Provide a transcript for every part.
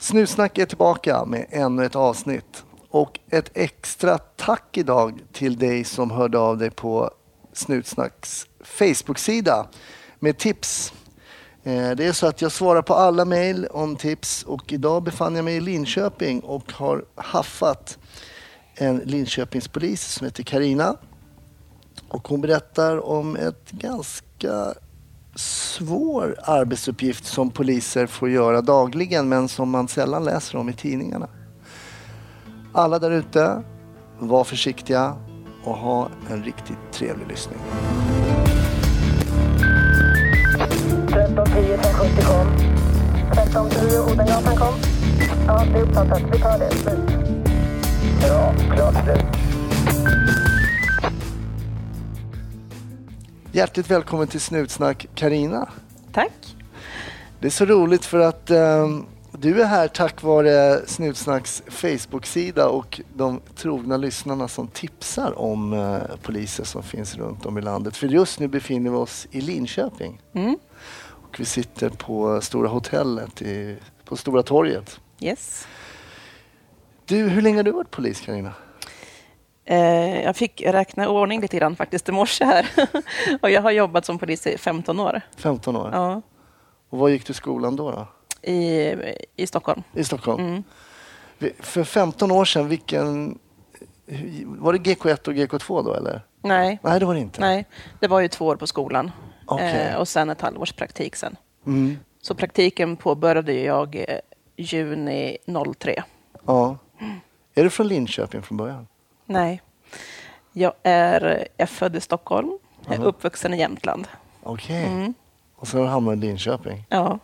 Snutsnack är tillbaka med ännu ett avsnitt. Och ett extra tack idag till dig som hörde av dig på Snutsnacks Facebook-sida med tips. Eh, det är så att jag svarar på alla mejl om tips och idag befann jag mig i Linköping och har haffat en Linköpingspolis som heter Karina. Och hon berättar om ett ganska svår arbetsuppgift som poliser får göra dagligen men som man sällan läser om i tidningarna. Alla där ute, var försiktiga och ha en riktigt trevlig lyssning. 1310 1070 kom. 1310 Odengatan kom. Ja, det är uppfattat. Vi tar det. Slut. Bra. klart slut. Hjärtligt välkommen till Snutsnack Karina. Tack. Det är så roligt för att ehm, du är här tack vare Snutsnacks Facebook-sida och de trogna lyssnarna som tipsar om eh, poliser som finns runt om i landet. För just nu befinner vi oss i Linköping. Mm. Och vi sitter på Stora hotellet i, på Stora torget. Yes. Du, hur länge har du varit polis Carina? Eh, jag fick räkna i ordning lite grann faktiskt i morse här. och jag har jobbat som polis i 15 år. 15 år. Ja, Och var gick du i skolan då? då? i, I Stockholm. I Stockholm? Mm. För 15 år sedan, vilken... Var det GK1 och GK2 då eller? Nej, Nej, det var det inte. nej, det var ju två år på skolan Okej. eh, och sen ett halvårs praktik sen. Mm. Så praktiken påbörjade jag eh, juni 03. Ja. Är du från Linköping från början? Nej, jag är, jag är född i Stockholm, jag är Aha. uppvuxen i Jämtland. Okej. Mm. Och så har du i Linköping. Ja,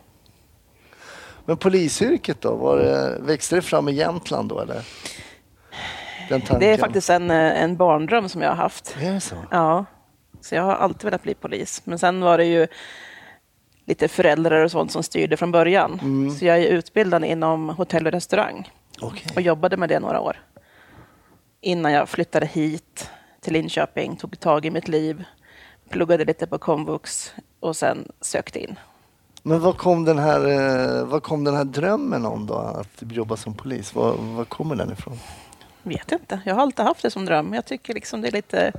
Men polisyrket då? Var det, växte det fram i Jämtland då eller? Det är faktiskt en, en barndröm som jag har haft. Är det så? Ja, så jag har alltid velat bli polis. Men sen var det ju lite föräldrar och sånt som styrde från början. Mm. Så jag är utbildad inom hotell och restaurang Okej. och jobbade med det några år. Innan jag flyttade hit till Linköping, tog tag i mitt liv, pluggade lite på komvux och sen sökte in. Men vad kom, den här, eh, vad kom den här drömmen om då? Att jobba som polis? Var, var kommer den ifrån? Vet inte, jag har alltid haft det som dröm. Jag tycker liksom det är lite,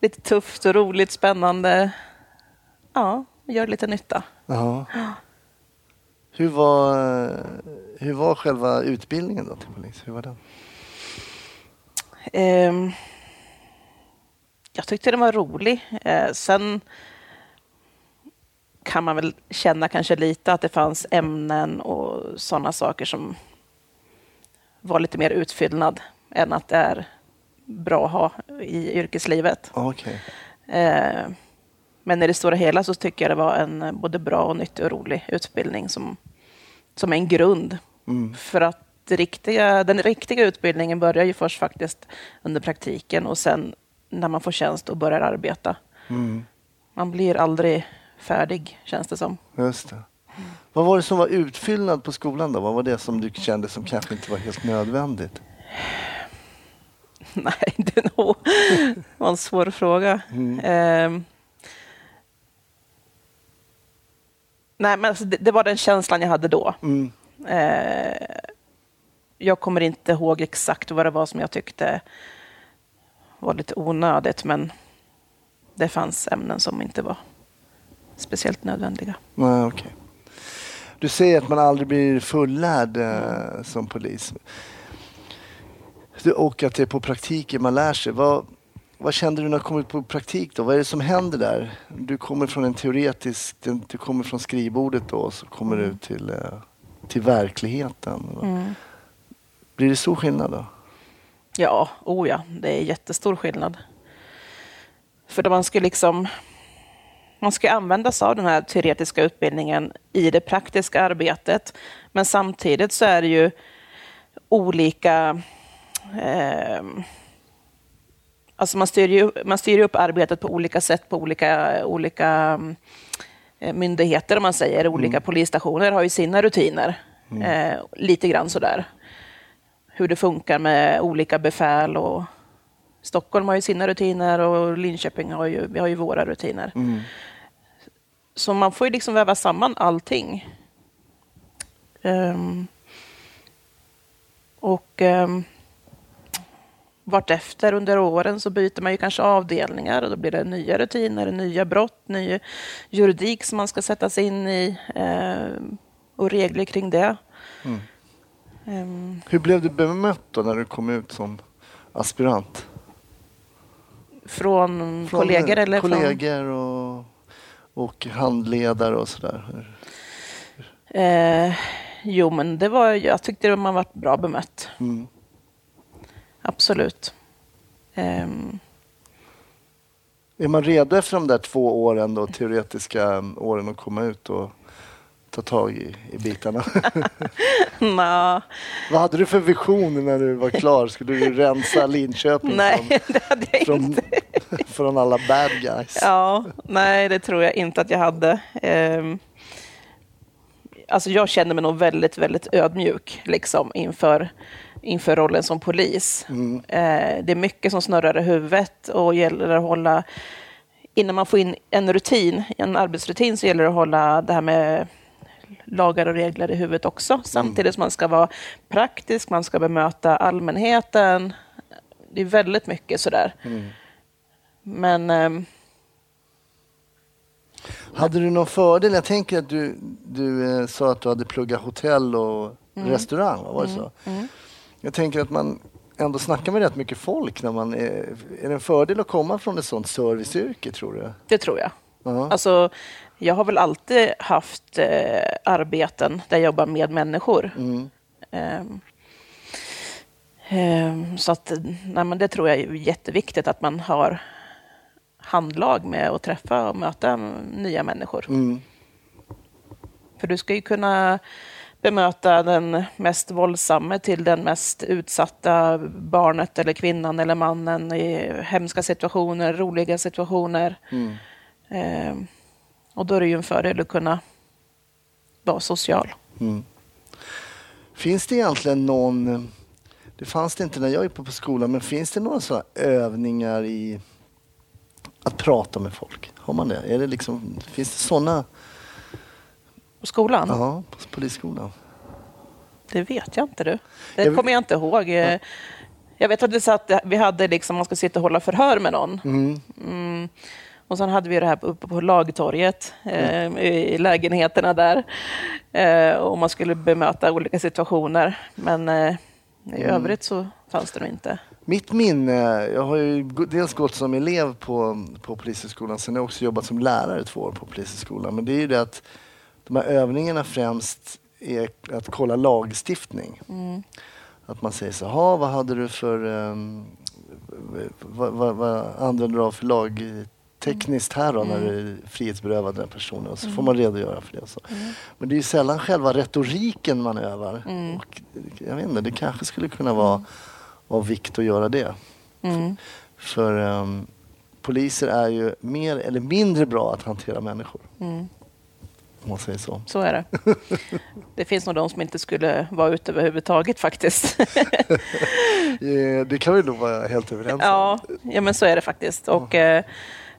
lite tufft och roligt, spännande. Ja, gör lite nytta. Ja. Hur var, hur var själva utbildningen då till polis? Hur var den? Ehm, jag tyckte den var rolig. Eh, sen kan man väl känna kanske lite att det fanns ämnen och sådana saker som var lite mer utfyllnad än att det är bra att ha i yrkeslivet. Ah, Okej. Eh, men i det stora hela så tycker jag det var en både bra och nyttig och rolig utbildning som, som en grund. Mm. För att riktiga, den riktiga utbildningen börjar ju först faktiskt under praktiken och sen när man får tjänst och börjar arbeta. Mm. Man blir aldrig färdig, känns det som. Just det. Vad var det som var utfyllnad på skolan då? Vad var det som du kände som kanske inte var helt nödvändigt? Nej, det var en svår fråga. Mm. Ehm. nej, men alltså det, det var den känslan jag hade då. Mm. Eh, jag kommer inte ihåg exakt vad det var som jag tyckte var lite onödigt, men det fanns ämnen som inte var speciellt nödvändiga. Nej, okej. Du säger att man aldrig blir fullärd eh, som polis. Du- Och att det är på praktiken man lär sig. Vad, vad kände du när du kom ut på praktik då? Vad är det som händer där? Du kommer från en teoretisk, du kommer från skrivbordet då och så kommer du till, eh, till verkligheten. Mm. Blir det stor skillnad då? Ja, oh ja, det är jättestor skillnad. För då man ska liksom man ska använda sig av den här teoretiska utbildningen i det praktiska arbetet. Men samtidigt så är det ju olika... Eh, alltså man styr ju man styr upp arbetet på olika sätt på olika, olika eh, myndigheter, om man säger. Olika polisstationer har ju sina rutiner. Eh, lite grann sådär hur det funkar med olika befäl. Och Stockholm har ju sina rutiner och Linköping har ju, vi har ju våra rutiner. Mm. Så man får ju liksom väva samman allting. Ehm, Och um, vartefter under åren så byter man ju kanske avdelningar och då blir det nya rutiner, nya brott, ny juridik som man ska sätta sig in i eh, och regler kring det. Mm. Um, Hur blev du bemött då när du kom ut som aspirant? Från, från kollegor? Eller kollegor från... och, och handledare och sådär? Eh, jo, men det var, jag tyckte man var bra bemött. Mm. Absolut. Um. Är man redo efter de där två åren, då, teoretiska åren, att komma ut och ta tag i, i bitarna? Nå. Vad hade du för vision när du var klar? Skulle du rensa Linköping nej, från, det hade jag från, inte. från alla bad guys? Ja, nej, det tror jag inte att jag hade. Um, alltså jag kände mig nog väldigt, väldigt ödmjuk liksom, inför, inför rollen som polis. Mm. Eh, det är mycket som snurrar i huvudet och gäller att hålla Innan man får in en rutin, en arbetsrutin, så gäller det att hålla det här med lagar och regler i huvudet också. Mm. Samtidigt som man ska vara praktisk, man ska bemöta allmänheten. Det är väldigt mycket sådär. Mm. Men... Eh, hade du någon fördel? Jag tänker att du, du eh, sa att du hade pluggat hotell och mm. restaurang. Var det så? Mm. mm. Jag tänker att man ändå snackar med rätt mycket folk. När man är, är det en fördel att komma från ett sånt serviceyrke, tror du? Det tror jag. Uh-huh. Alltså, jag har väl alltid haft eh, arbeten där jag jobbar med människor. Mm. Um, um, så att, nej, men det tror jag är jätteviktigt att man har handlag med att träffa och möta nya människor. Mm. För du ska ju kunna bemöta den mest våldsamme till den mest utsatta barnet eller kvinnan eller mannen i hemska situationer, roliga situationer. Mm. Eh, och då är det ju en fördel att kunna vara social. Mm. Finns det egentligen någon, det fanns det inte när jag gick på skolan, men finns det några sådana övningar i att prata med folk? Har man det? Är det liksom, finns det sådana? På skolan? Ja, på polisskolan. Det vet jag inte du. Det jag kommer jag inte ihåg. Ja. Jag vet att vi, satt, vi hade liksom, man ska sitta och hålla förhör med någon. Mm. Mm. Och sen hade vi det här uppe på Lagtorget, mm. eh, i lägenheterna där. Eh, och man skulle bemöta olika situationer. Men eh, i mm. övrigt så fanns det nog inte. Mitt minne, jag har ju dels gått som elev på, på Polishögskolan, sen har jag också jobbat som lärare två år på Polishögskolan. Men det är ju det att de här övningarna främst är att kolla lagstiftning. Mm. Att man säger så här, vad hade du för, um, vad, vad, vad använde du av för lagtekniskt här då mm. när du frihetsberövade den personen? Och så mm. får man redogöra för det. Så. Mm. Men det är sällan själva retoriken man övar. Mm. Och, jag vet inte, det kanske skulle kunna vara av vikt att göra det. Mm. För um, poliser är ju mer eller mindre bra att hantera människor. Mm. Om man säger så. Så är det. Det finns nog de som inte skulle vara ute överhuvudtaget faktiskt. det kan vi nog vara helt överens om. Ja, ja men så är det faktiskt. Och, mm.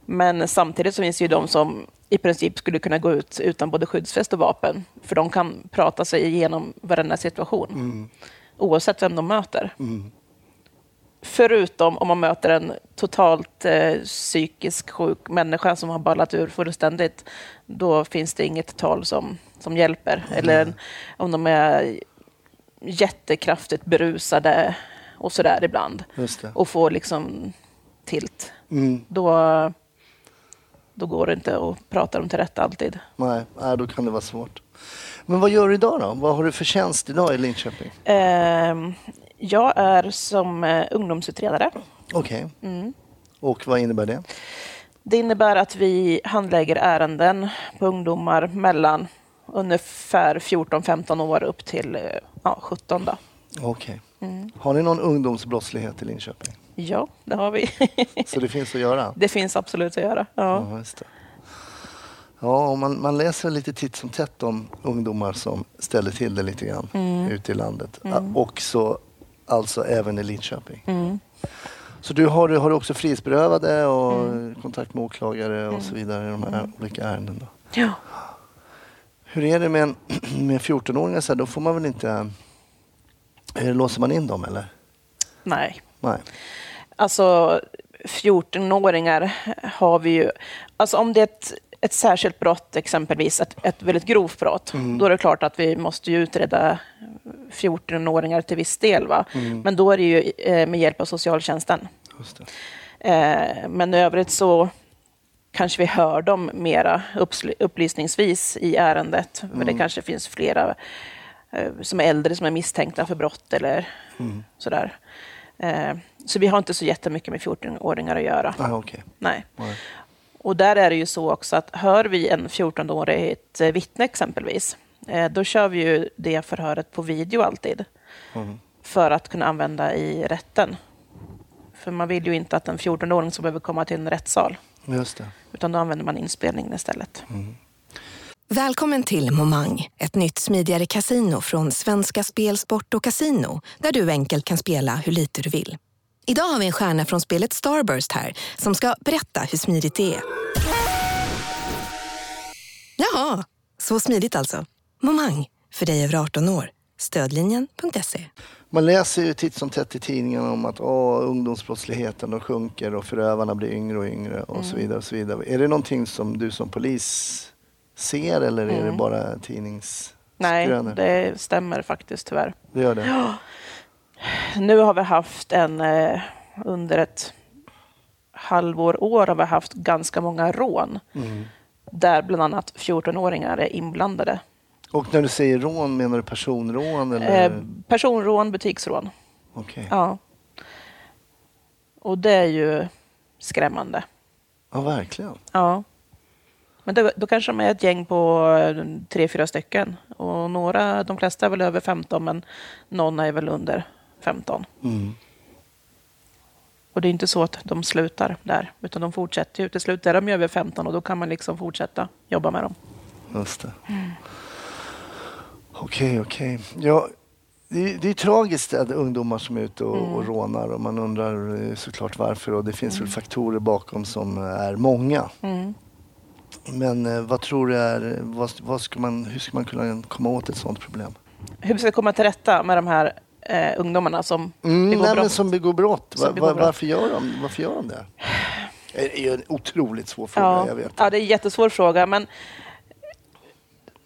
Men samtidigt så finns det ju de som i princip skulle kunna gå ut utan både skyddsväst och vapen. För de kan prata sig igenom varenda situation. Mm. Oavsett vem de möter. Mm. Förutom om man möter en totalt eh, psykisk sjuk människa som har ballat ur fullständigt. Då finns det inget tal som, som hjälper. Mm. Eller om de är jättekraftigt berusade och sådär ibland. Och får liksom tilt. Mm. Då, då går det inte att prata dem till rätta alltid. Nej, nej, då kan det vara svårt. Men vad gör du idag då? Vad har du för tjänst idag i Linköping? Eh, jag är som eh, ungdomsutredare. Okej. Okay. Mm. Och vad innebär det? Det innebär att vi handlägger ärenden på ungdomar mellan ungefär 14-15 år upp till eh, ja, 17. Okej. Okay. Mm. Har ni någon ungdomsbrottslighet i Linköping? Ja, det har vi. Så det finns att göra? Det finns absolut att göra. Ja. Ja, just det. Ja, och man, man läser lite titt som tätt om ungdomar som ställer till det lite grann mm. ute i landet. Mm. Också alltså även i Linköping. Mm. Så du har, har du också frihetsberövade och mm. kontakt med åklagare och så vidare i de här mm. olika ärendena? Ja. Hur är det med, med 14-åringar? Då får man väl inte Eh, Låser man in dem eller? Nej. Nej. Alltså 14-åringar har vi ju... Alltså om det är ett, ett särskilt brott, exempelvis ett, ett väldigt grovt brott, då är det klart att vi måste ju utreda 14-åringar till viss del. Va? Men då är det ju eh, med hjälp av socialtjänsten. Eh, men i övrigt så kanske vi hör dem mera upplysningsvis i ärendet. För det kanske finns flera eh, som är äldre som är misstänkta för brott eller sådär. Eh, så vi har inte så jättemycket med 14-åringar att göra. Ah, okej. Nej. Och där är det ju så också att hör vi en 14-årig ett eh, vittne exempelvis, eh, då kör vi ju det förhöret på video alltid. För att kunna använda i rätten. För man vill ju inte att en 14-åring som behöver komma till en rättssal, Just det. utan då använder man inspelningen istället. Välkommen till Momang, ett nytt smidigare casino från Svenska Spel, Sport och Casino där du enkelt kan spela hur lite du vill. Idag har vi en stjärna från spelet Starburst här som ska berätta hur smidigt det är. Jaha, så smidigt alltså. Momang, för dig över 18 år. Stödlinjen.se. Man läser ju titt som tätt i tidningarna om att åh, ungdomsbrottsligheten de sjunker och förövarna blir yngre och yngre och så vidare. Och så vidare. Är det någonting som du som polis ser eller är det bara tidningsskrönor? Nej, det stämmer faktiskt tyvärr. det gör det? Nu har vi haft en, eh, under ett halvår, år har vi haft ganska många rån. Där bland annat 14-åringar är inblandade. Och när du säger rån, menar du personrån? Eller? Eh, personrån, butiksrån. Okej. Ja. Och det är ju skrämmande. Ja, verkligen. Ja. Men då, då kanske de är ett gäng på eh, tre, fyra stycken. Och några, de flesta är väl över 15, men någon är väl under 15. Mm. Och det är inte så att de slutar där, utan de fortsätter ju. Till slut är de ju över 15 och då kan man liksom fortsätta jobba med dem. Just det. Okej, okej. Ja, det, är- det är tragiskt att ungdomar som är ute och, och rånar och man undrar eh, såklart varför och det finns väl faktorer bakom som är många. Men eh, vad tror du är, vad, vad ska man, hur ska man kunna komma åt ett sådant problem? Hur ska vi komma till rätta med de här eh, ungdomarna som Mm, begår nej, men brott? som begår brott. Som begår brott. Varför, gör de, varför gör de det? Det är en otroligt svår fråga, Ja, jag vet. ja, det är en jättesvår fråga, men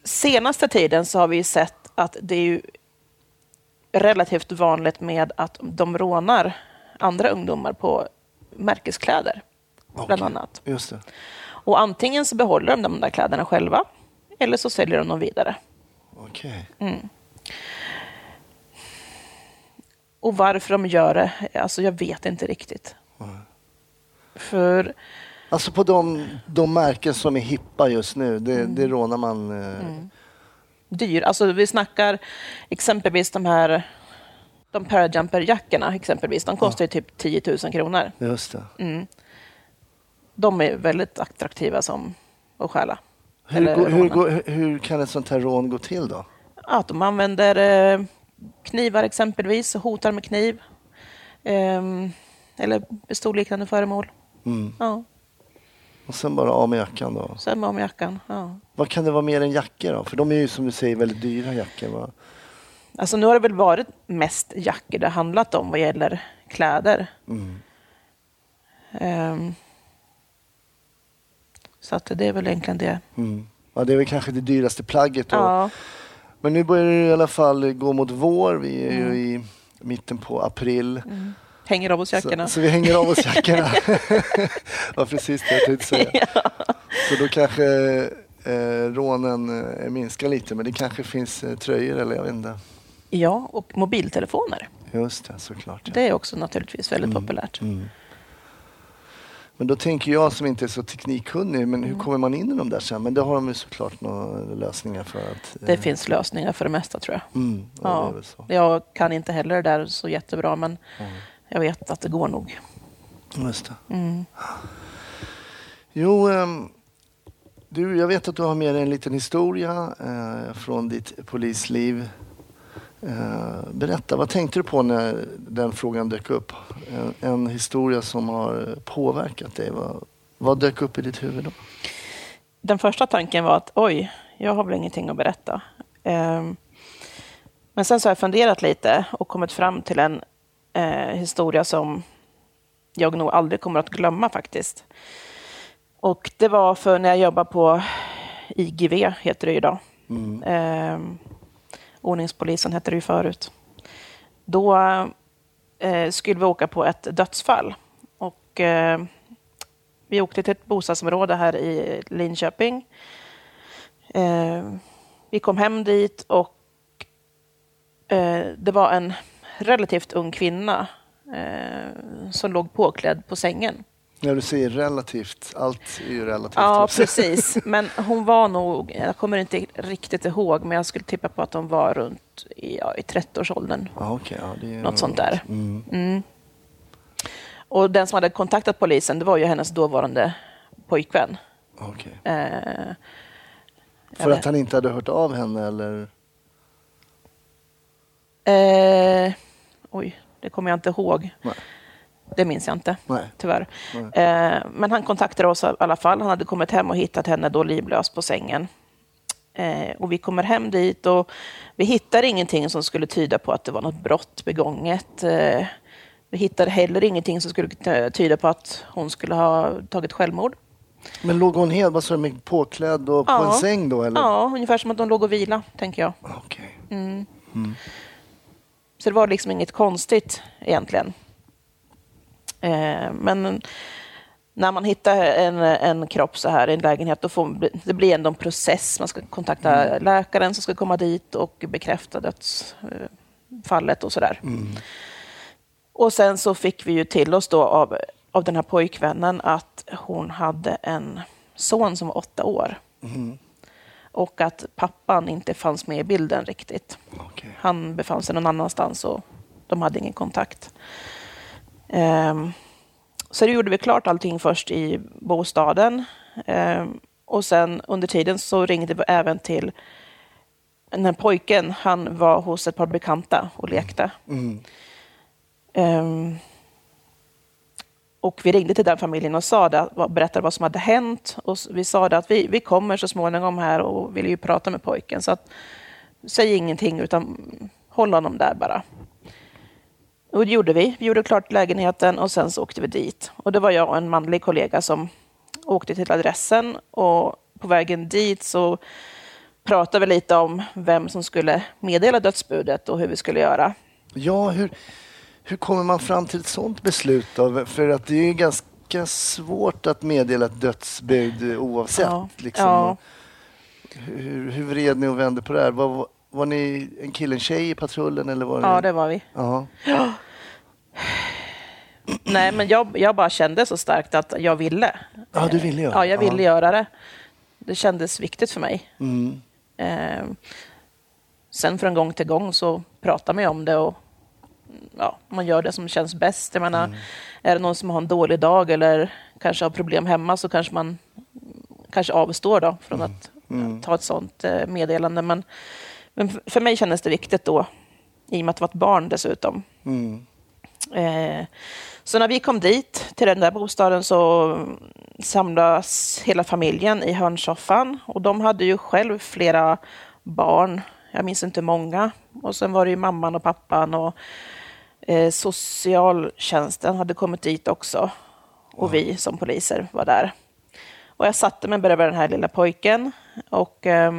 senaste tiden så har vi sett att det är relativt vanligt med att de rånar andra ungdomar på märkeskläder, bland Okej, annat. Just det. Och antingen så behåller de de där kläderna själva, eller så säljer de dem vidare. Okej. Och varför de gör det, alltså jag vet inte riktigt. För Alltså på de, de märken som är hippa just nu, det, det rånar man. Eh, dyr. Alltså vi snackar exempelvis de här de Parajumper-jackorna exempelvis. De kostar ju typ 10 000 kronor. Just det. De är väldigt attraktiva som att stjäla. Hur, går, hur, går, hur kan ett sånt här rån gå till då? Att de använder eh, knivar exempelvis och hotar med kniv. Ehm, eller pistolliknande föremål. Mm. Ja, Och sen bara av med jackan då? sen med om jackan. Ja. Vad kan det vara mer än jackor då? För de är ju som du säger väldigt dyra jackor. Va? Alltså nu har det väl varit mest jackor det handlat om vad gäller kläder. Mm. Ehm, så att det är väl egentligen det. Mm. Ja, det är väl kanske det dyraste plagget då. Ja, Men nu börjar det i alla fall gå mot vår. Vi är Mm. ju i mitten på april. hänger av oss jackorna. Så, så vi hänger av oss jackorna. ja, precis det jag tänkte säga. Så då kanske eh, rånen eh, minskar lite. Men det kanske finns eh, tröjor eller jag vet inte. Ja, och mobiltelefoner. Just det, såklart. Ja. Det är också naturligtvis väldigt populärt. Mm. Men då tänker jag som inte är så teknikkunnig, men Mm. hur kommer man in i de där sen? Men det har de ju såklart några lösningar för att... Det eh, finns lösningar för det mesta tror jag. Mm, ja, det Ja, jag kan inte heller det där så jättebra, men jag vet att det går nog. Just det. Mm. Jo, ehm, du, jag vet att du har med dig en liten historia eh, från ditt polisliv. Eh, berätta, vad tänkte du på när den frågan dök upp? En, en historia som har påverkat dig. Vad, vad dök upp i ditt huvud då? Den första tanken var att oj, jag har väl ingenting att berätta. Ehm, Men sen så har jag funderat lite och kommit fram till en eh, historia som jag nog aldrig kommer att glömma faktiskt. Och det var för när jag jobbade på IGV, heter det idag. Mm. Ordningspolisen hette det ju förut. Då eh, skulle vi åka på ett dödsfall. Och, eh, vi åkte till ett bostadsområde här i Linköping. Eh, vi kom hem dit och eh, det var en relativt ung kvinna eh, som låg påklädd på sängen. När du säger relativt, allt är ju relativt. Ja, precis. Men hon var nog, jag kommer inte riktigt ihåg, men jag skulle tippa på att hon var runt i, ja, i 30-årsåldern. Ja, okay, ja, det är Något sånt där. Mm. Mm. Och den som hade kontaktat polisen, det var ju hennes dåvarande pojkvän. Okay. Eh, För att han inte hade hört av henne eller? Eh, oj, det kommer jag inte ihåg. Nej. Det minns jag inte, Nej. tyvärr. Nej. Eh, men han kontaktade oss i alla fall. Han hade kommit hem och hittat henne då livlös på sängen. Eh, och vi kommer hem dit och vi hittar ingenting som skulle tyda på att det var något brott begånget. Eh, vi hittade heller ingenting som skulle tyda på att hon skulle ha tagit självmord. Men låg hon helt, vad sa du, påklädd och ja. på en säng då? Eller? Ja, ungefär som att hon låg och vila, tänker jag. Okay. Mm. Mm. Så det var liksom inget konstigt egentligen. Eh, men när man hittar en, en kropp så här i en lägenhet, då får det blir ändå en process. Man ska kontakta mm. läkaren som ska komma dit och bekräfta dödsfallet och sådär. Mm. Och sen så fick vi ju till oss då av, av den här pojkvännen att hon hade en son som var åtta år. Mm. Och att pappan inte fanns med i bilden riktigt. Okay. Han befann sig någon annanstans och de hade ingen kontakt. Ehm, så det gjorde vi klart allting först i bostaden. Ehm, och sen under tiden så ringde vi även till den här pojken. Han var hos ett par bekanta och lekte. Mm. Um, och vi ringde till den familjen och sa det, berättade vad som hade hänt. Och vi sa det att vi, vi kommer så småningom här och vill ju prata med pojken. Så att, säg ingenting utan håll honom där bara. Och det gjorde vi. Vi gjorde klart lägenheten och sen så åkte vi dit. Och det var jag och en manlig kollega som åkte till adressen. Och på vägen dit så pratade vi lite om vem som skulle meddela dödsbudet och hur vi skulle göra. Ja, hur, hur kommer man fram till ett sådant beslut? Då? För att det är ganska svårt att meddela ett dödsbud oavsett. Ja. Liksom. Ja. Hur, hur vred ni och vände på det här? Var, var ni en kille, en tjej i patrullen? Eller var ja, ni... det var vi. Ja. Nej, men jag, jag bara kände så starkt att jag ville. Ja, du ville göra Ja, jag ville göra det. Det kändes viktigt för mig. Mm. Eh, sen från gång till gång så pratar man om det och ja, man gör det som känns bäst. Jag menar, mm. Är det någon som har en dålig dag eller kanske har problem hemma så kanske man kanske avstår då från mm. att mm. ta ett sånt eh, meddelande. Men, men för mig kändes det viktigt då, i och med att det var ett barn dessutom. Mm. Eh, så när vi kom dit, till den där bostaden, så samlades hela familjen i hörnsoffan. Och de hade ju själv flera barn, jag minns inte många. Och sen var det ju mamman och pappan och eh, socialtjänsten hade kommit dit också. Och vi som poliser var där. Och jag satte mig bredvid den här lilla pojken. Och... Eh,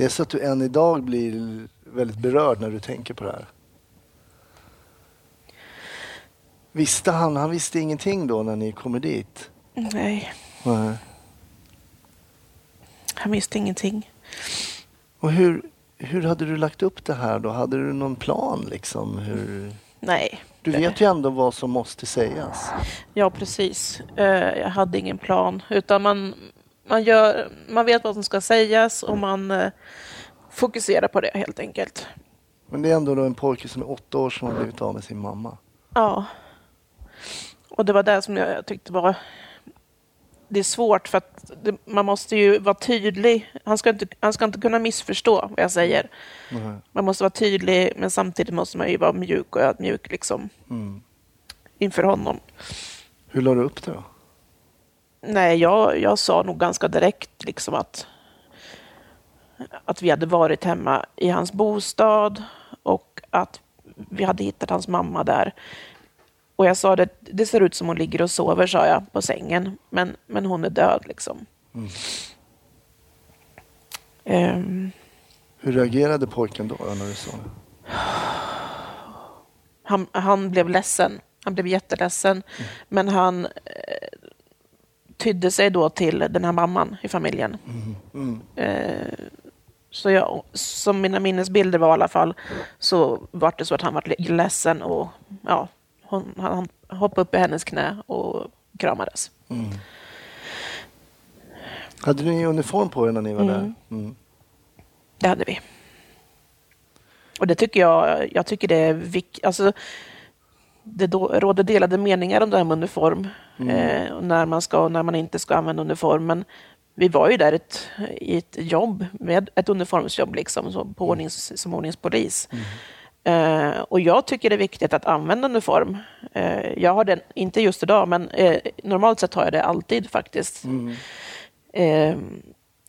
Det är så att du än idag blir väldigt berörd när du tänker på det här. Visste han? Han visste ingenting då när ni kommer dit? Nej. Nej. Han visste ingenting. Och hur, hur hade du lagt upp det här då? Hade du någon plan liksom? Hur... Nej. Du vet ju ändå vad som måste sägas. Ja, precis. Eh, jag hade ingen plan, utan man, man, gör, man vet vad som ska sägas och man eh, fokuserar på det helt enkelt. Men det är ändå en pojke som är åtta år som har blivit av med sin mamma. Ja. Och det var det som jag tyckte var... Det är svårt för att det, man måste ju vara tydlig. Han ska inte, han ska inte kunna missförstå vad jag säger. Mm. Man måste vara tydlig, men samtidigt måste man ju vara mjuk och ödmjuk liksom. Mm. Inför honom. Hur la du upp det då? Nej, jag, jag sa nog ganska direkt liksom att, att vi hade varit hemma i hans bostad och att vi hade hittat hans mamma där. Och jag sa det, det ser ut som hon ligger och sover, sa jag, på sängen. Men, men hon är död liksom. Ehm, Hur reagerade pojken då när du sa det? han, han blev ledsen. Han blev jätteledsen. Men han tydde sig då till den här mamman i familjen. Eh, så jag, som mina minnesbilder var i alla fall, så var det så att han var ledsen och ja, hon, han hoppade upp i hennes knä och kramades. Hade ni uniform på er när ni var där? Mm. Det hade vi. Och det tycker jag, jag tycker det är viktigt. Alltså, det råder delade meningar om det här med uniform. Eh, och när man ska och när man inte ska använda uniform. Men vi var ju där ett, i ett jobb, med ett uniformsjobb liksom, så på ordnings, som ordningspolis. Eh, och jag tycker det är viktigt att använda uniform. Eh, jag har den, inte just idag, men eh, normalt sett har jag det alltid faktiskt. Eh,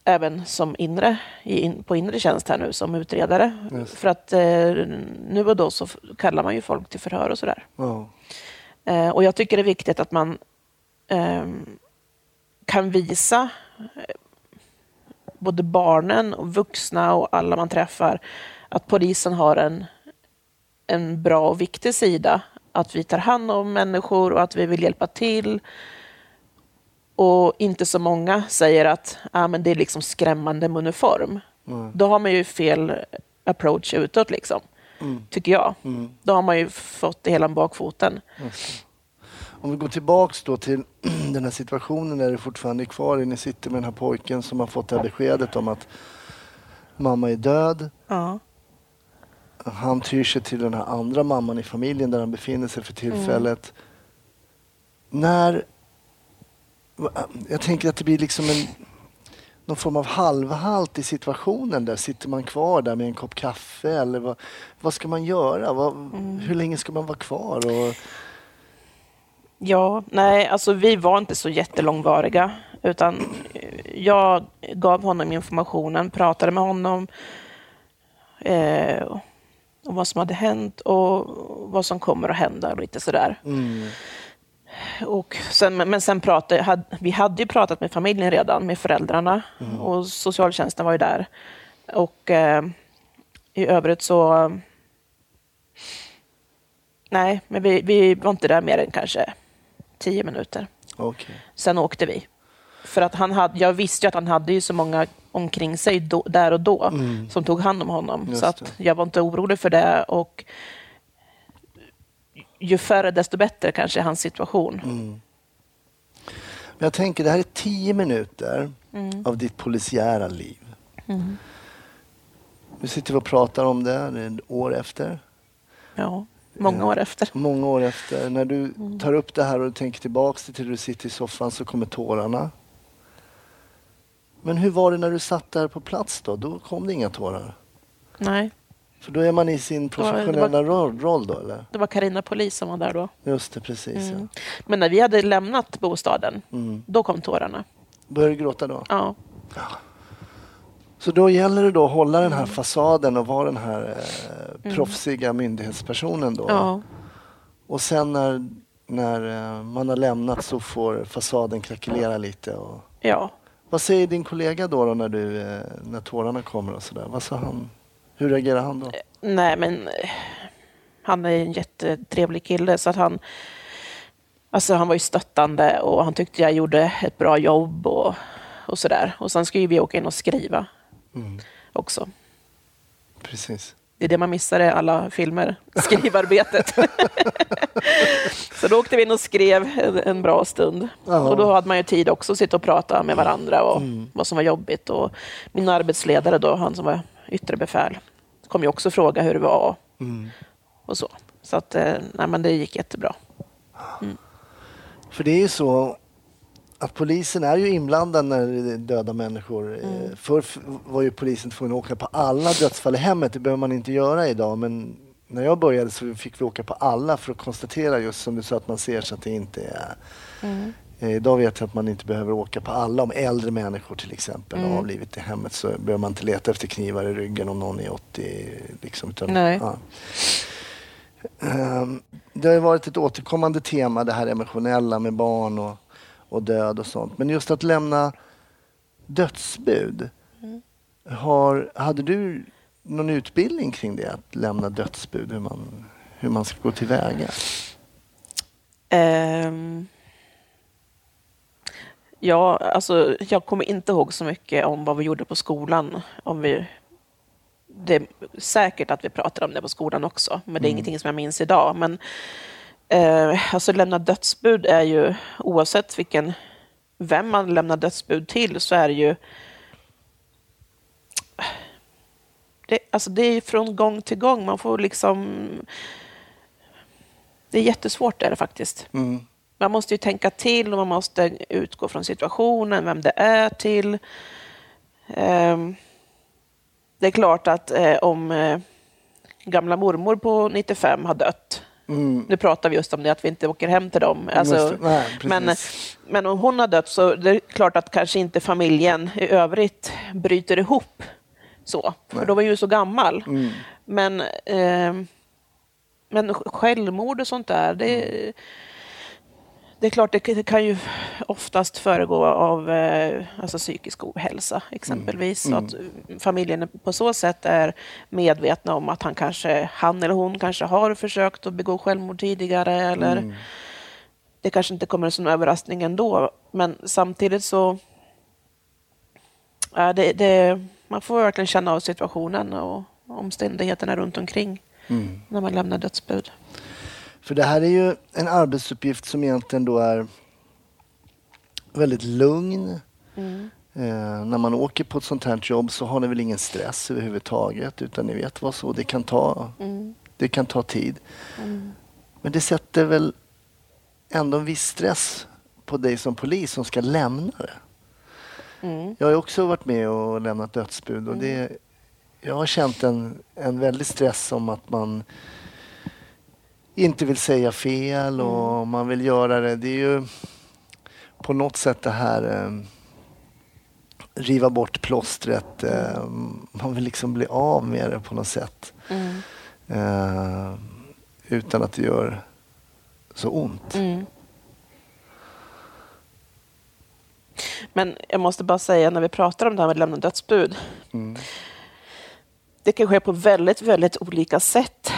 även som inre, in, på inre tjänst här nu som utredare. Just. För att eh, nu och då så kallar man ju folk till förhör och sådär. Ja. Eh, och jag tycker det är viktigt att man ehm, kan visa eh, både barnen och vuxna och alla man träffar att polisen har en, en bra och viktig sida. Att vi tar hand om människor och att vi vill hjälpa till. Och inte så många säger att ah, men det är liksom skrämmande med uniform. Då har man ju fel approach utåt, liksom, tycker jag. Då har man ju fått det hela om bakfoten. Om vi går tillbaks då till den här situationen där du fortfarande är kvar. Ni sitter med den här pojken som har fått det här beskedet om att mamma är död. Ja. Han tyr sig till den här andra mamman i familjen där han befinner sig för tillfället. När... Jag tänker att det blir liksom en någon form av halvhalt i situationen där. Sitter man kvar där med en kopp kaffe eller vad, vad ska man göra? Vad, Hur länge ska man vara kvar? Och, Ja, nej, alltså vi var inte så jättelångvariga, utan jag gav honom informationen, pratade med honom eh, om vad som hade hänt och vad som kommer att hända och lite sådär. Och sen, men sen pratade, hade, vi hade ju pratat med familjen redan, med föräldrarna och socialtjänsten var ju där. Och eh, i övrigt så... Nej, men vi, vi var inte där mer än kanske tio minuter. Okej. Sen åkte vi. För att han hade, jag visste ju att han hade ju så många omkring sig då, där och då som tog hand om honom. Just så att jag var inte orolig för det. Och ju färre desto bättre kanske i hans situation. Men jag tänker, det här är tio minuter av ditt polisiära liv. Nu sitter vi och pratar om det, är år efter. Ja, många år efter. Många år efter. När du tar upp det här och tänker tillbaks till du sitter i soffan så kommer tårarna. Men hur var det när du satt där på plats då? Då kom det inga tårar. Nej, För då är man i sin professionella roll, roll då eller? det var Karina Polis som var där då. Just det, precis Mm. Men när vi hade lämnat bostaden, Mm. då kom tårarna. ja. Började du gråta då? Ja, Så då gäller det då att hålla den här fasaden och vara den här eh, proffsiga myndighetspersonen då. ja. Och sen när, när eh, man har lämnat så får fasaden krackelera lite. Och... ja. Vad säger din kollega då, då när, du, eh, när tårarna kommer och sådär? Vad sa han? Hur reagerar han då? Nej, men eh, han är en jättetrevlig kille så att han Alltså han var ju stöttande och han tyckte jag gjorde ett bra jobb och, och sådär. Och sen skulle vi åka in och skriva också. Precis. Det är det man missar i alla filmer, skrivarbetet. så då åkte vi in och skrev en, bra stund. Ja. Och då hade man ju tid också att sitta och prata med varandra och vad som var jobbigt. Och min arbetsledare då, han som var yttre befäl, kom ju också fråga hur det var och så. Så att, eh, nej men det gick jättebra. För det är ju så att polisen är ju inblandad när det är döda människor. Mm. Förr var ju polisen tvungen att åka på alla dödsfall i hemmet. Det behöver man inte göra idag. Men när jag började så fick vi åka på alla för att konstatera just som du sa att man ser så att det inte är, Eh, Idag vet jag att man inte behöver åka på alla. Om äldre människor till exempel har avlivit i hemmet så behöver man inte leta efter knivar i ryggen om någon är 80. Liksom, utan, Nej. Ja. Ehm, Det har varit ett återkommande tema det här emotionella med barn och, och död och sånt. Men just att lämna dödsbud. Har, hade du någon utbildning kring det? Att lämna dödsbud? Hur man, hur man ska gå tillväga? Ehm, ja, alltså, jag kommer inte ihåg så mycket om vad vi gjorde på skolan. Om vi, det är säkert att vi pratade om det på skolan också, men det är ingenting som jag minns idag. Men eh, alltså, lämna dödsbud är ju, oavsett vilken, vem man lämnar dödsbud till, så är det ju det, alltså det är från gång till gång. Man får liksom... Det är jättesvårt är det faktiskt. Mm. Man måste ju tänka till och man måste utgå från situationen, vem det är till. Ehm, det är klart att eh, om eh, gamla mormor på 95 har dött, Mm. nu pratar vi just om det, att vi inte åker hem till dem. Alltså, nej, men, men om hon har dött så det är klart att kanske inte familjen i övrigt bryter ihop så, för då var ju så gammal. Mm. Men, ehm, men självmord och sånt där, det, det är klart, det kan- ju oftast föregå av eh, alltså psykisk ohälsa exempelvis. Så att familjen på så sätt är medvetna om att han kanske, han eller hon kanske har försökt att begå självmord tidigare eller det kanske inte kommer som en överraskning ändå. Men samtidigt så Ja, det, det, man får verkligen känna av situationen och omständigheterna runt omkring när man lämnar dödsbud. För det här är ju en arbetsuppgift som egentligen då är väldigt lugn. Eh, när man åker på ett sånt här jobb så har ni väl ingen stress överhuvudtaget utan ni vet vad så det kan ta. Det kan ta tid. Men det sätter väl ändå en viss stress på dig som polis som ska lämna det. Jag har också varit med och lämnat dödsbud och det, jag har känt en, en väldig stress om att man inte vill säga fel och man vill göra det. Det är ju på något sätt det här eh, riva bort plåstret. Eh, man vill liksom bli av med det på något sätt. Eh, utan att det gör så ont. Men jag måste bara säga när vi pratar om det här med att lämna dödsbud. Det kan ske på väldigt, väldigt olika sätt.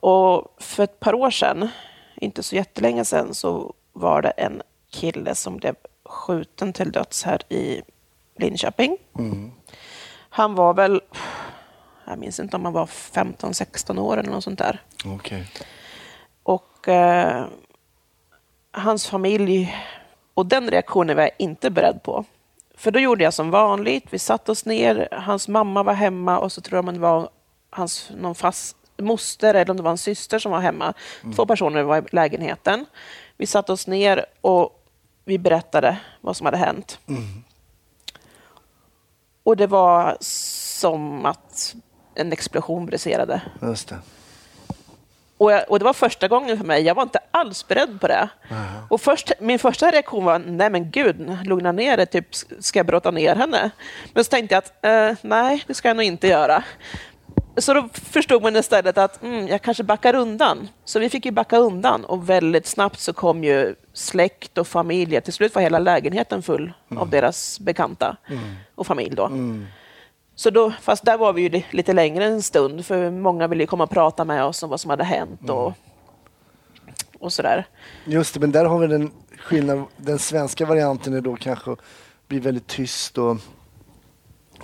Och för ett par år sedan, inte så jättelänge sedan, så var det en kille som blev skjuten till döds här i Linköping. Han var väl, jag minns inte om han var 15-16 år eller något sånt där. Okej. Och eh, hans familj, och den reaktionen var jag inte beredd på. För då gjorde jag som vanligt, vi satte oss ner, hans mamma var hemma och så tror jag man var hans någon fast moster eller om det var en syster som var hemma. Två personer var i lägenheten. Vi satte oss ner och vi berättade vad som hade hänt. Och det var som att en explosion briserade. Just det. Och, jag, och det var första gången för mig. Jag var inte alls beredd på det. Och först, min första reaktion var, nej men gud, lugna ner dig, typ, ska jag brotta ner henne? Men så tänkte jag att, eh, nej, det ska jag nog inte göra. Så då förstod man istället att mm, jag kanske backar undan. Så vi fick ju backa undan och väldigt snabbt så kom ju släkt och familjer. Till slut var hela lägenheten full av deras bekanta och familj. Då. Så då, fast där var vi ju li- lite längre en stund, för många ville ju komma och prata med oss om vad som hade hänt och, och sådär. Just det, men där har vi den skillnad. Den svenska varianten är då kanske att bli väldigt tyst och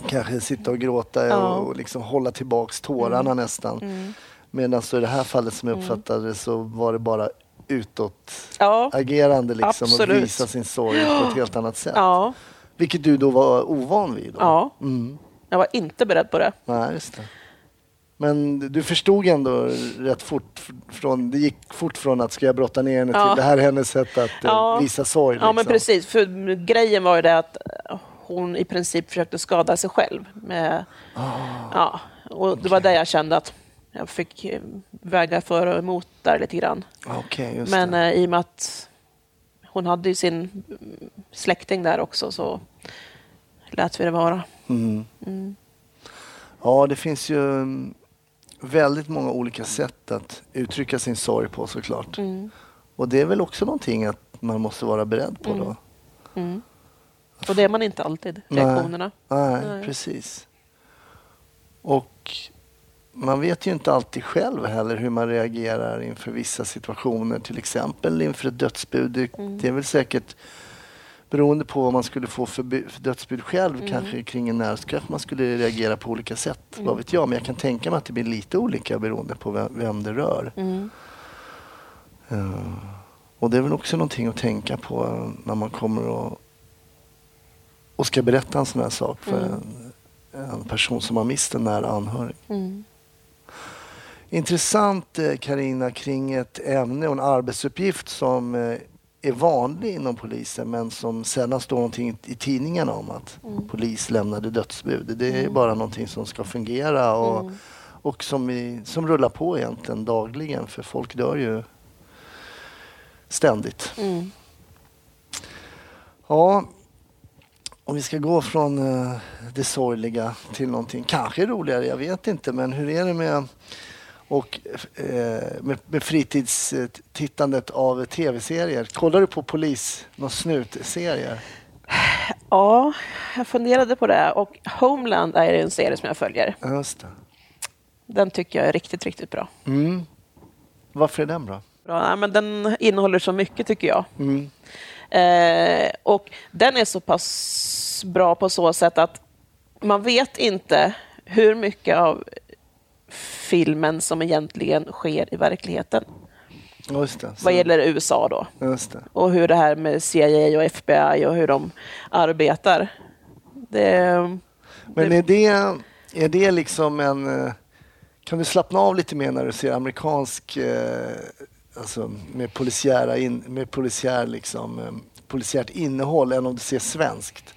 kanske sitta och gråta Ja. Mm. och liksom hålla tillbaks tårarna nästan. Medan så i det här fallet som jag uppfattade det så var det bara utåt Ja, agerande liksom och Absolut. visa sin sorg på ett helt annat sätt. ja, Vilket du då var ovan vid? Då. ja. Mm. Jag var inte beredd på det. Nej, just det. Men du förstod ändå rätt fort från, det gick fort från att ska jag brotta ner henne Ja. till det här är hennes sätt att Ja. visa sorg. Ja, men liksom. precis. För grejen var ju det att hon i princip försökte skada sig själv. Med, Ah. ja, och det var där jag kände att jag fick eh, väga för och emot där lite grann. Just Men det. eh, i och med att hon hade ju sin mm, släkting där också, så lät vi det vara. Ja, det finns ju mm, väldigt många olika sätt att uttrycka sin sorg på såklart. Och det är väl också någonting att man måste vara beredd på då. Och det är man inte alltid, reaktionerna. Nej, Nej. precis. Och man vet ju inte alltid själv heller hur man reagerar inför vissa situationer. Till exempel inför ett dödsbud. Det, Mm. det är väl säkert beroende på vad man skulle få för, för dödsbud själv Mm. kanske kring en nära så kanske man skulle reagera på olika sätt. Vad vet jag, men jag kan tänka mig att det blir lite olika beroende på vem, vem det rör. Mm. Eh, och det är väl också någonting att tänka på när man kommer och, och ska berätta en sån här sak för en, en person som har mist en nära anhörig. Mm. Intressant eh, Karina kring ett ämne och en arbetsuppgift som eh, är vanlig inom polisen men som sällan står någonting i tidningarna om att polis lämnade dödsbud. Det är bara någonting som ska fungera och, och som, vi, som rullar på egentligen dagligen för folk dör ju ständigt. Mm. Ja, om vi ska gå från eh, det sorgliga till någonting kanske roligare, jag vet inte. Men hur är det med, och, eh, med, med fritidstittandet av tv-serier? Kollar du på polis, någon snutserier? Ja, jag funderade på det. Och Homeland är en serie som jag följer. Just det. Den tycker jag är riktigt, riktigt bra. Mm. Varför är den bra? bra. Nej, men den innehåller så mycket, tycker jag. Mm. Eh, och den är så pass bra på så sätt att man vet inte hur mycket av filmen som egentligen sker i verkligheten. Just det. Vad gäller USA då. Och hur det här med CIA och FBI och hur de arbetar. Det, Men det, är det, är det liksom en... eh, Kan du slappna av lite mer när du ser amerikansk, eh, alltså med polisiära, in, med polisiär liksom, eh, polisiärt innehåll än om du ser svenskt?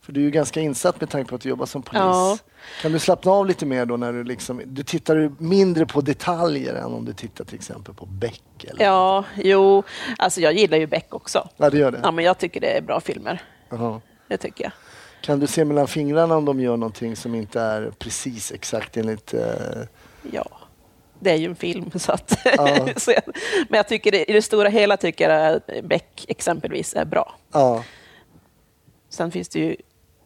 För du är ju ganska insatt med tanke på att du jobbar som polis. Ja. Kan du slappna av lite mer då när du liksom, du tittar mindre på detaljer än om du tittar till exempel på Beck? Eller? ja, jo, alltså jag gillar ju Beck också. ja, det gör det. Ja, men jag tycker det är bra filmer. Jaha. Det tycker jag. Kan du se mellan fingrarna om de gör någonting som inte är precis exakt enligt eh, Ja, det är ju en film. Så att, Ja. så jag, men jag tycker det, i det stora hela tycker jag att Beck exempelvis är bra. Ja, Sen finns det ju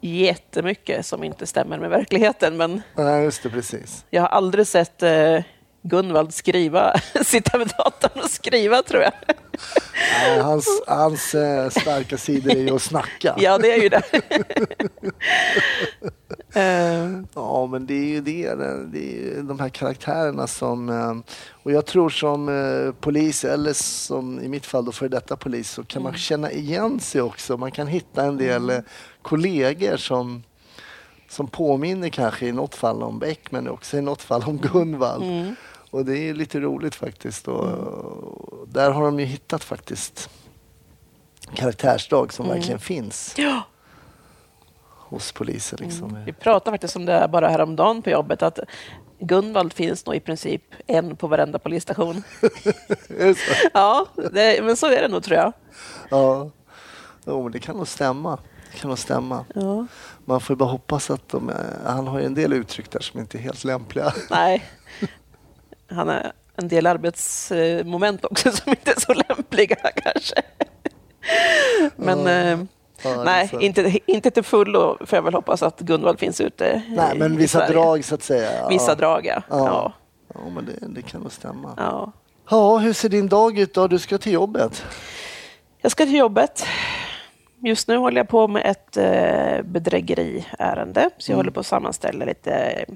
jättemycket som inte stämmer med verkligheten, men nej, just det, precis. jag har aldrig sett eh, Gunvald skriva, sitta med datorn och skriva, tror jag. Nej, hans hans eh, starka sidor är ju att snacka. Ja, det är ju det. Eh, Ja, men det är ju det. Det är ju de här karaktärerna som... eh, Och jag tror som eh, polis, eller som i mitt fall då för detta polis, så kan man känna igen sig också. Man kan hitta en del eh, kollegor som, som påminner kanske i något fall om Beck, men också i något fall om Gunvald. Och det är lite roligt faktiskt. Och, och där har de ju hittat faktiskt karaktärsdrag som verkligen finns ja. hos poliser. Liksom. Vi pratade faktiskt om det bara häromdagen på jobbet, att Gunvald finns nog i princip en på varenda polisstation. Ja, det, men så är det nog, tror jag. Ja, jo, men det kan nog stämma. Det kan nog stämma. Ja. Man får bara hoppas att de, han har ju en del uttryck där som inte är helt lämpliga. Nej, han har en del arbetsmoment också som inte är så lämpliga kanske. Men eh, Ja, det är nej, så. inte, inte till fullo får jag väl hoppas att Gunvald finns ute Nej, i- men vissa Sverige. drag så att säga. Vissa ja. drag, ja. Ja. ja. Ja, men det, det kan nog stämma. ja. Ja, hur ser din dag ut då? Du ska till jobbet. Jag ska till jobbet. Just nu håller jag på med ett eh, bedrägeriärende, så jag Mm. håller på att sammanställa lite eh,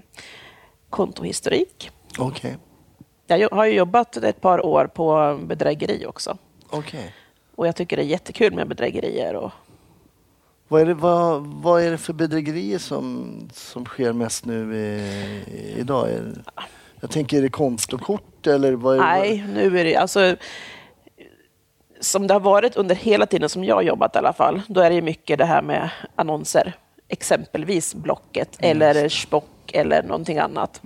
kontohistorik. Okej. Jag har ju jobbat ett par år på bedrägeri också. Okej. Och jag tycker det är jättekul med bedrägerier. Och, Vad, är det, vad, vad är det för bedrägerier som, som sker mest nu i, idag? Jag tänker, är det kontokort eller vad är det? nej, nu är det alltså som det har varit under hela tiden som jag har jobbat i alla fall, då är det mycket det här med annonser. Exempelvis Blocket eller Spock eller någonting annat.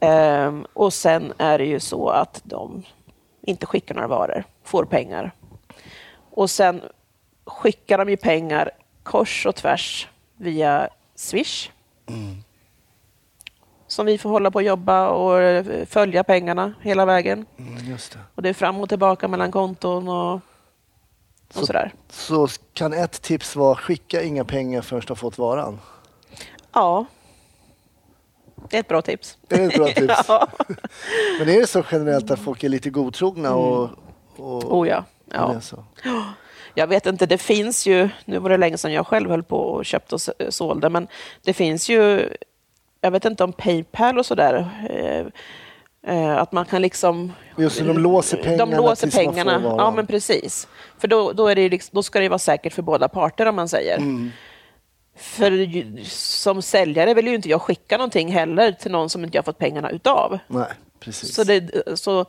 Ehm, och sen är det ju så att de inte skickar några varor, får pengar. Och sen skickar de ju pengar kors och tvärs via Swish. Som vi får hålla på och jobba och eh, följa pengarna hela vägen. Mm, det. Och det är fram och tillbaka mellan konton och, och Så- sådär. Så kan ett tips vara skicka inga pengar förrän du har fått varan. Ja. Det är ett bra tips. Det är ett bra tips. ja. Men är det så generellt att folk är lite godtrogna och, och, Oh ja. ja. Jag vet inte, det finns ju, nu var det länge sedan jag själv höll på och köpte och sålde, men det finns ju, jag vet inte om Paypal och sådär, eh, eh, att man kan liksom... Just det, de låser pengarna De låser pengarna, ja men precis. För då, då, är det liksom, då ska det vara säkert för båda parter om man säger. Mm. För som säljare vill ju inte jag skicka någonting heller till någon som inte jag fått pengarna utav. Nej, precis. Så, det, så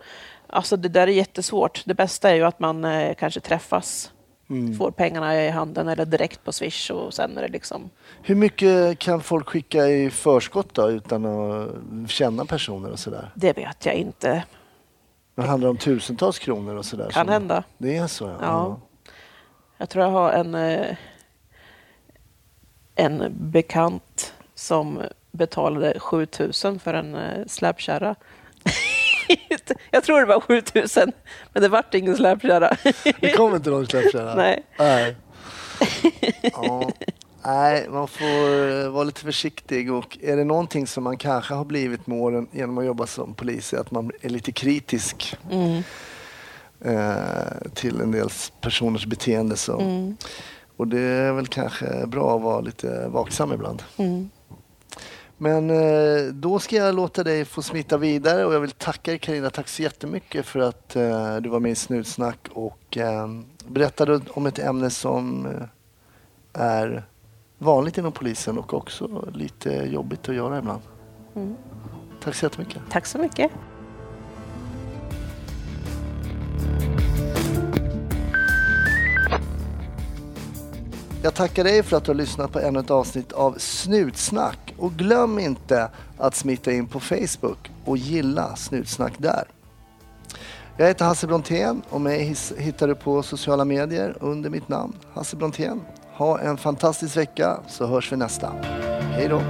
alltså det där är jättesvårt. Det bästa är ju att man eh, kanske träffas, Mm. får pengarna i handen eller direkt på Swish och sen är det liksom... Hur mycket kan folk skicka i förskott då utan att känna personer och sådär? Det vet jag inte. Det handlar om tusentals kronor och sådär. Kan som- hända. Det är så ja. Ja. Jag tror jag har en, eh, en bekant som betalade 7000 för en eh, släpkärra. jag tror det var 7000, men det vart ingen släpkärra. Det kommer inte någon släppkärra? Nej. Nej. Ja. Nej, man får eh, vara lite försiktig och är det någonting som man kanske har blivit med åren genom att jobba som polis är att man är lite kritisk Mm. eh, till en del personers beteende. Så. Mm. Och det är väl kanske bra att vara lite vaksam ibland. Mm. Men eh, då ska jag låta dig få smita vidare och jag vill tacka dig Carina. Tack så jättemycket för att eh, du var med i Snutsnack och eh, berättade om ett ämne som är vanligt inom polisen och också lite jobbigt att göra ibland. Mm. Tack så jättemycket. Tack så mycket. Jag tackar dig för att du har lyssnat på ännu ett avsnitt av Snutsnack och glöm inte att smita in på Facebook och gilla Snutsnack där. Jag heter Hasse Brontén och mig hittar du på sociala medier under mitt namn Hasse Brontén. Ha en fantastisk vecka så hörs vi nästa. Hej då!